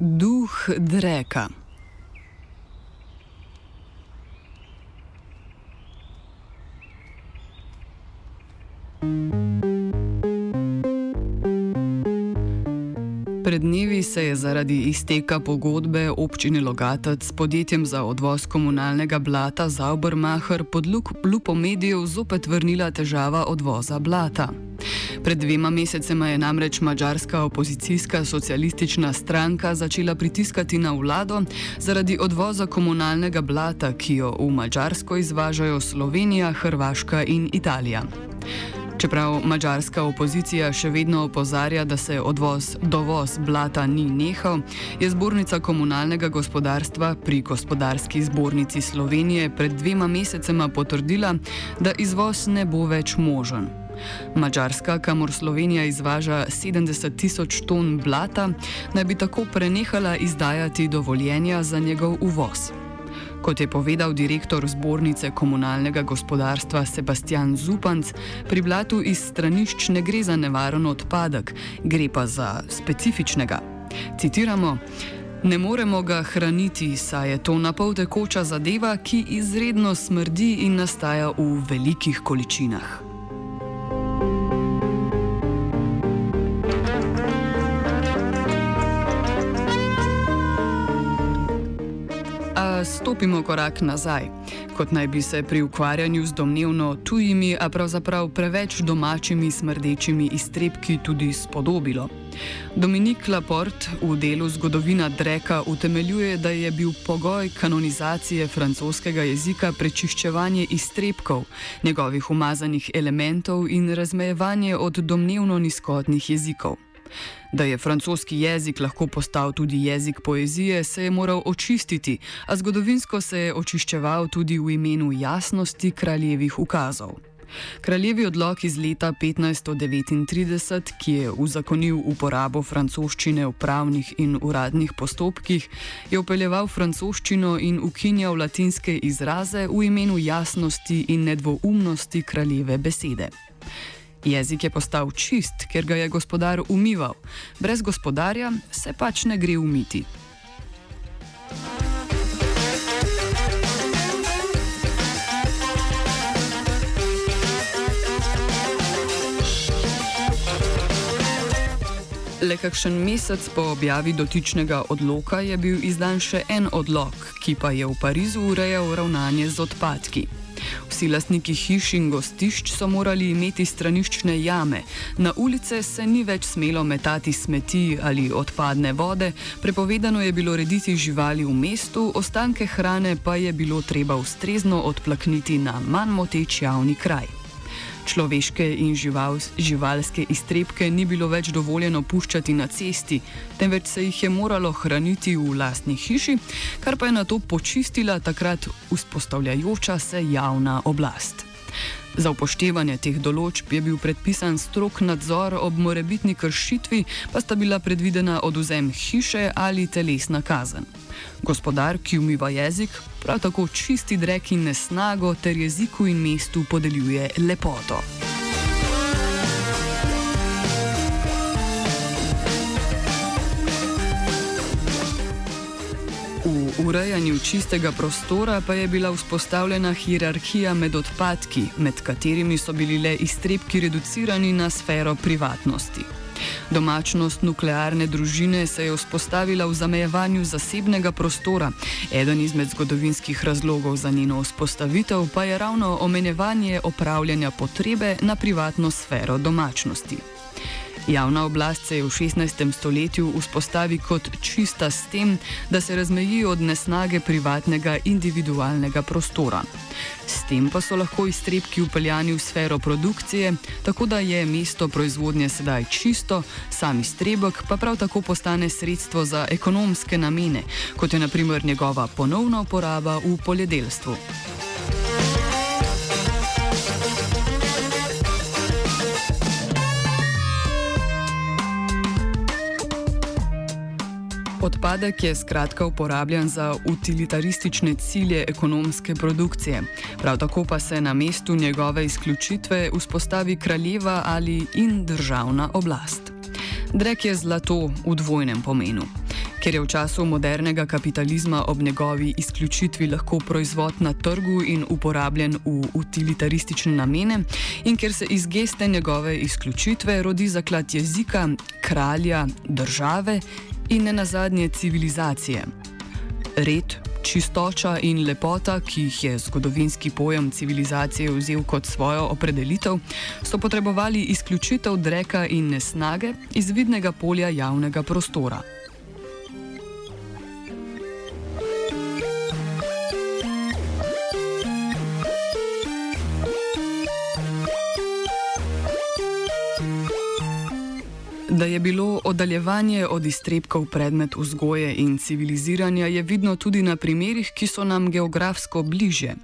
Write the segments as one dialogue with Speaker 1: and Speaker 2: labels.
Speaker 1: Duh dreka. Pred dnevi se je zaradi izteka pogodbe občine Logatec s podjetjem za odvoz komunalnega blata Zaubermacher pod lupo medijev zopet vrnila težava odvoza blata. Pred dvema mesecema je namreč mađarska opozicijska socialistična stranka začela pritiskati na vlado zaradi odvoza komunalnega blata, ki jo v Mačarsko izvažajo Slovenija, Hrvaška in Italija. Čeprav mađarska opozicija še vedno opozarja, da se odvoz, dovoz blata ni nehal, je zbornica komunalnega gospodarstva pri gospodarski zbornici Slovenije pred dvema mesecema potrdila, da izvoz ne bo več možen. Mačarska, kamor Slovenija izvaža 70 tisoč ton blata, naj bi tako prenehala izdajati dovoljenja za njegov uvoz. Kot je povedal direktor zbornice komunalnega gospodarstva Sebastian Zupanc, pri blatu iz stranišč ne gre za nevaren odpadek, gre pa za specifičnega. Citiramo. Ne moremo ga hraniti, saj je to napol tekoča zadeva, ki izredno smrdi in nastaja v velikih količinah. Stopimo korak nazaj, kot naj bi se pri ukvarjanju z domnevno tujimi, a pravzaprav preveč domačimi smrdečimi iztrebki tudi spodobilo. Dominik Laport v delu Zgodovina Dreka utemeljuje, da je bil pogoj kanonizacije francoskega jezika prečiščevanje iztrebkov, njegovih umazanih elementov in razmejevanje od domnevno nizkotnih jezikov. Da je francoski jezik lahko postal tudi jezik poezije, se je moral očistiti, a zgodovinsko se je očiščeval tudi v imenu jasnosti kraljevih ukazov. Kraljevi odlog iz leta 1539, ki je uzakonil uporabo francoščine v pravnih in uradnih postopkih, je upeljeval francoščino in ukinjal latinske izraze v imenu jasnosti in nedvoumnosti kraljeve besede. Jezik je postal čist, ker ga je gospodar umival. Brez gospodarja se pač ne gre umiti. Le kakšen mesec po objavi dotičnega odloka je bil izdan še en odlok, ki pa je v Parizu urejal ravnanje z odpadki. Vsi lastniki hiš in gostišč so morali imeti straniščne jame, na ulice se ni več smelo metati smeti ali odpadne vode, prepovedano je bilo rediti živali v mestu, ostanke hrane pa je bilo treba ustrezno odplakniti na manj moteč javni kraj. Človeške in živals, živalske iztrebke ni bilo več dovoljeno puščati na cesti, temveč se jih je moralo hraniti v lastni hiši, kar pa je na to počistila takrat vzpostavljajoča se javna oblast. Za upoštevanje teh določb je bil predpisan strok nadzor, ob morebitni kršitvi pa sta bila predvidena oduzem hiše ali telesna kazen. Gospodar, ki umiva jezik, prav tako čisti drek in nesnago ter jeziku in mestu podeljuje lepoto. Urejanju čistega prostora pa je bila vzpostavljena hierarhija med odpadki, med katerimi so bili le iztrebki reducirani na sfero privatnosti. Domačnost nuklearne družine se je vzpostavila v zamejevanju zasebnega prostora. Eden izmed zgodovinskih razlogov za njeno vzpostavitev pa je ravno omenjevanje opravljanja potrebe na privatno sfero domačnosti. Javna oblast se je v 16. stoletju vzpostavi kot čista s tem, da se razmeji od nesnage privatnega individualnega prostora. S tem pa so lahko iztrebki upeljani v sfero produkcije, tako da je mesto proizvodnje sedaj čisto, sam iztrebek pa prav tako postane sredstvo za ekonomske namene, kot je naprimer njegova ponovna uporaba v poljedelstvu. Odpadek je skratka uporabljen za utilitaristične cilje ekonomske produkcije. Prav tako pa se na mestu njegove izključitve vzpostavi kraljeva ali in državna oblast. Drek je zlato v dvojnem pomenu. Ker je v času modernega kapitalizma ob njegovi izključitvi lahko proizvod na trgu in uporabljen v utilitaristične namene, in ker se iz geste njegove izključitve rodi zaklad jezika, kralja, države in ne nazadnje civilizacije. Red, čistoča in lepota, ki jih je zgodovinski pojem civilizacije vzel kot svojo opredelitev, so potrebovali izključitev dreka in nesnage iz vidnega polja javnega prostora. Da je bilo oddaljevanje od iztrebkov predmet vzgoje in civiliziranja, je vidno tudi na primerih, ki so nam geografsko bliže.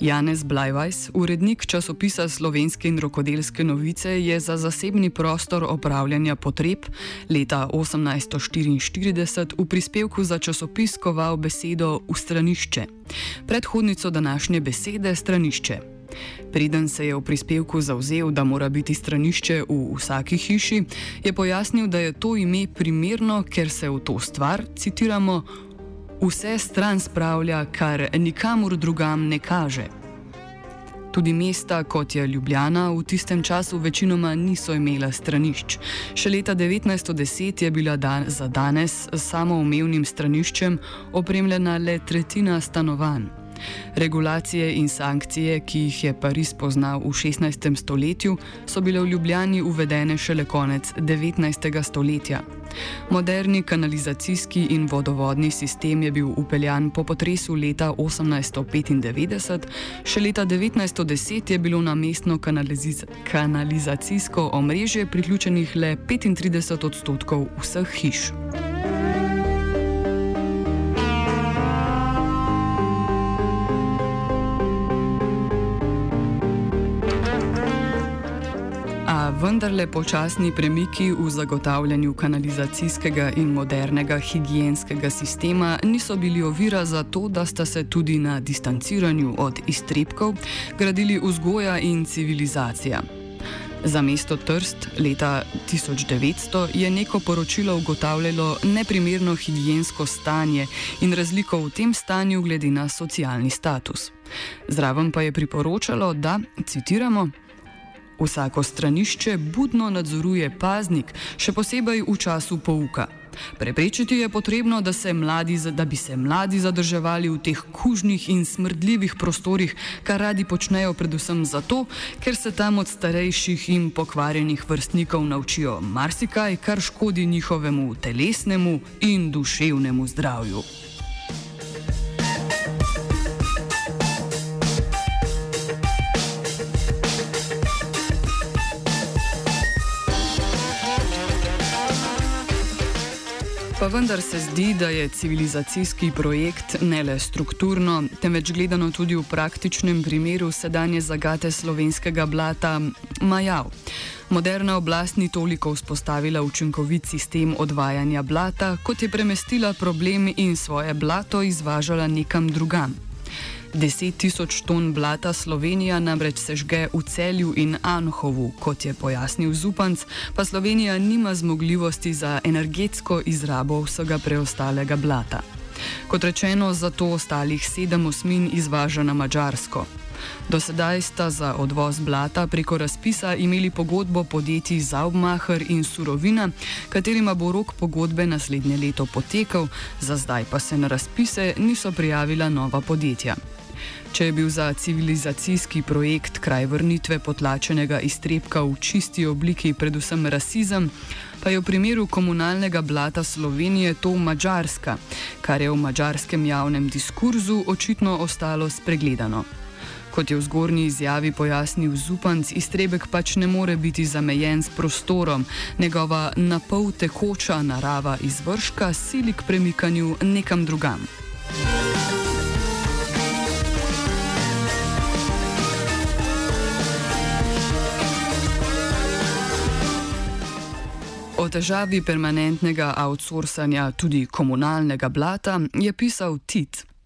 Speaker 1: Janez Blajvajs, urednik časopisa Slovenske in rokodelske novice, je za zasebni prostor opravljanja potreb leta 1844 v prispevku za časopis koval besedo v stranišče, predhodnico današnje besede stranišče. Preden se je v prispevku zauzel, da mora biti stranišče v vsaki hiši, je pojasnil, da je to ime primerno, ker se v to stvar, citiramo, vse stran spravlja, kar nikamor drugam ne kaže. Tudi mesta, kot je Ljubljana, v tistem času večinoma niso imela stranišč. Še leta 1910 je bila dan za danes samoumevnim straniščem opremljena le tretjina stanovanj. Regulacije in sankcije, ki jih je Pariz poznal v 16. stoletju, so bile v Ljubljani uvedene šele konec 19. stoletja. Moderni kanalizacijski in vodovodni sistem je bil upeljan po potresu leta 1895, še leta 1910 je bilo na mestno kanalizacijsko omrežje priključenih le 35 odstotkov vseh hiš. Vendarle počasni premiki v zagotavljanju kanalizacijskega in modernega higijenskega sistema niso bili ovira za to, da sta se tudi na distanciranju od iztrebkov gradili vzgoja in civilizacija. Za mesto Trst leta 1900 je neko poročilo ugotavljalo neprimerno higijensko stanje in razliko v tem stanju glede na socialni status. Zraven pa je priporočalo, da, citiramo, Vsako stranišče budno nadzoruje paznik, še posebej v času pouka. Preprečiti je potrebno, da, se mladi, da bi se mladi zadrževali v teh kužnih in smrdljivih prostorih, kar radi počnejo predvsem zato, ker se tam od starejših in pokvarjenih vrstnikov naučijo marsikaj, kar škodi njihovemu telesnemu in duševnemu zdravju. Vendar se zdi, da je civilizacijski projekt ne le strukturno, temveč gledano tudi v praktičnem primeru sedanje zagate slovenskega blata Majav. Moderna oblast ni toliko vzpostavila učinkovit sistem odvajanja blata, kot je premestila problem in svoje blato izvažala nekam drugam. 10 tisoč ton blata Slovenija namreč sežge v celju in Anhovu, kot je pojasnil Zupanc, pa Slovenija nima zmogljivosti za energetsko izrabo vsega preostalega blata. Kot rečeno, zato ostalih sedem osmin izvaža na Mačarsko. Do sedaj sta za odvoz blata preko razpisa imeli pogodbo podjetij Zaubmacher in Surovina, katerima bo rok pogodbe naslednje leto potekal, za zdaj pa se na razpise niso prijavila nova podjetja. Če je bil za civilizacijski projekt kraj vrnitve potlačenega iztrebka v čisti obliki predvsem rasizem, pa je v primeru komunalnega blata Slovenije to Mačarska, kar je v mačarskem javnem diskurzu očitno ostalo spregledano. Kot je v zgornji izjavi pojasnil Zupanc, iztrebek pač ne more biti zamejen s prostorom, njegova napol tekoča narava izvrška sili k premikanju nekam drugam. O težavi permanentnega outsourcanja tudi komunalnega blata je pisal Tit.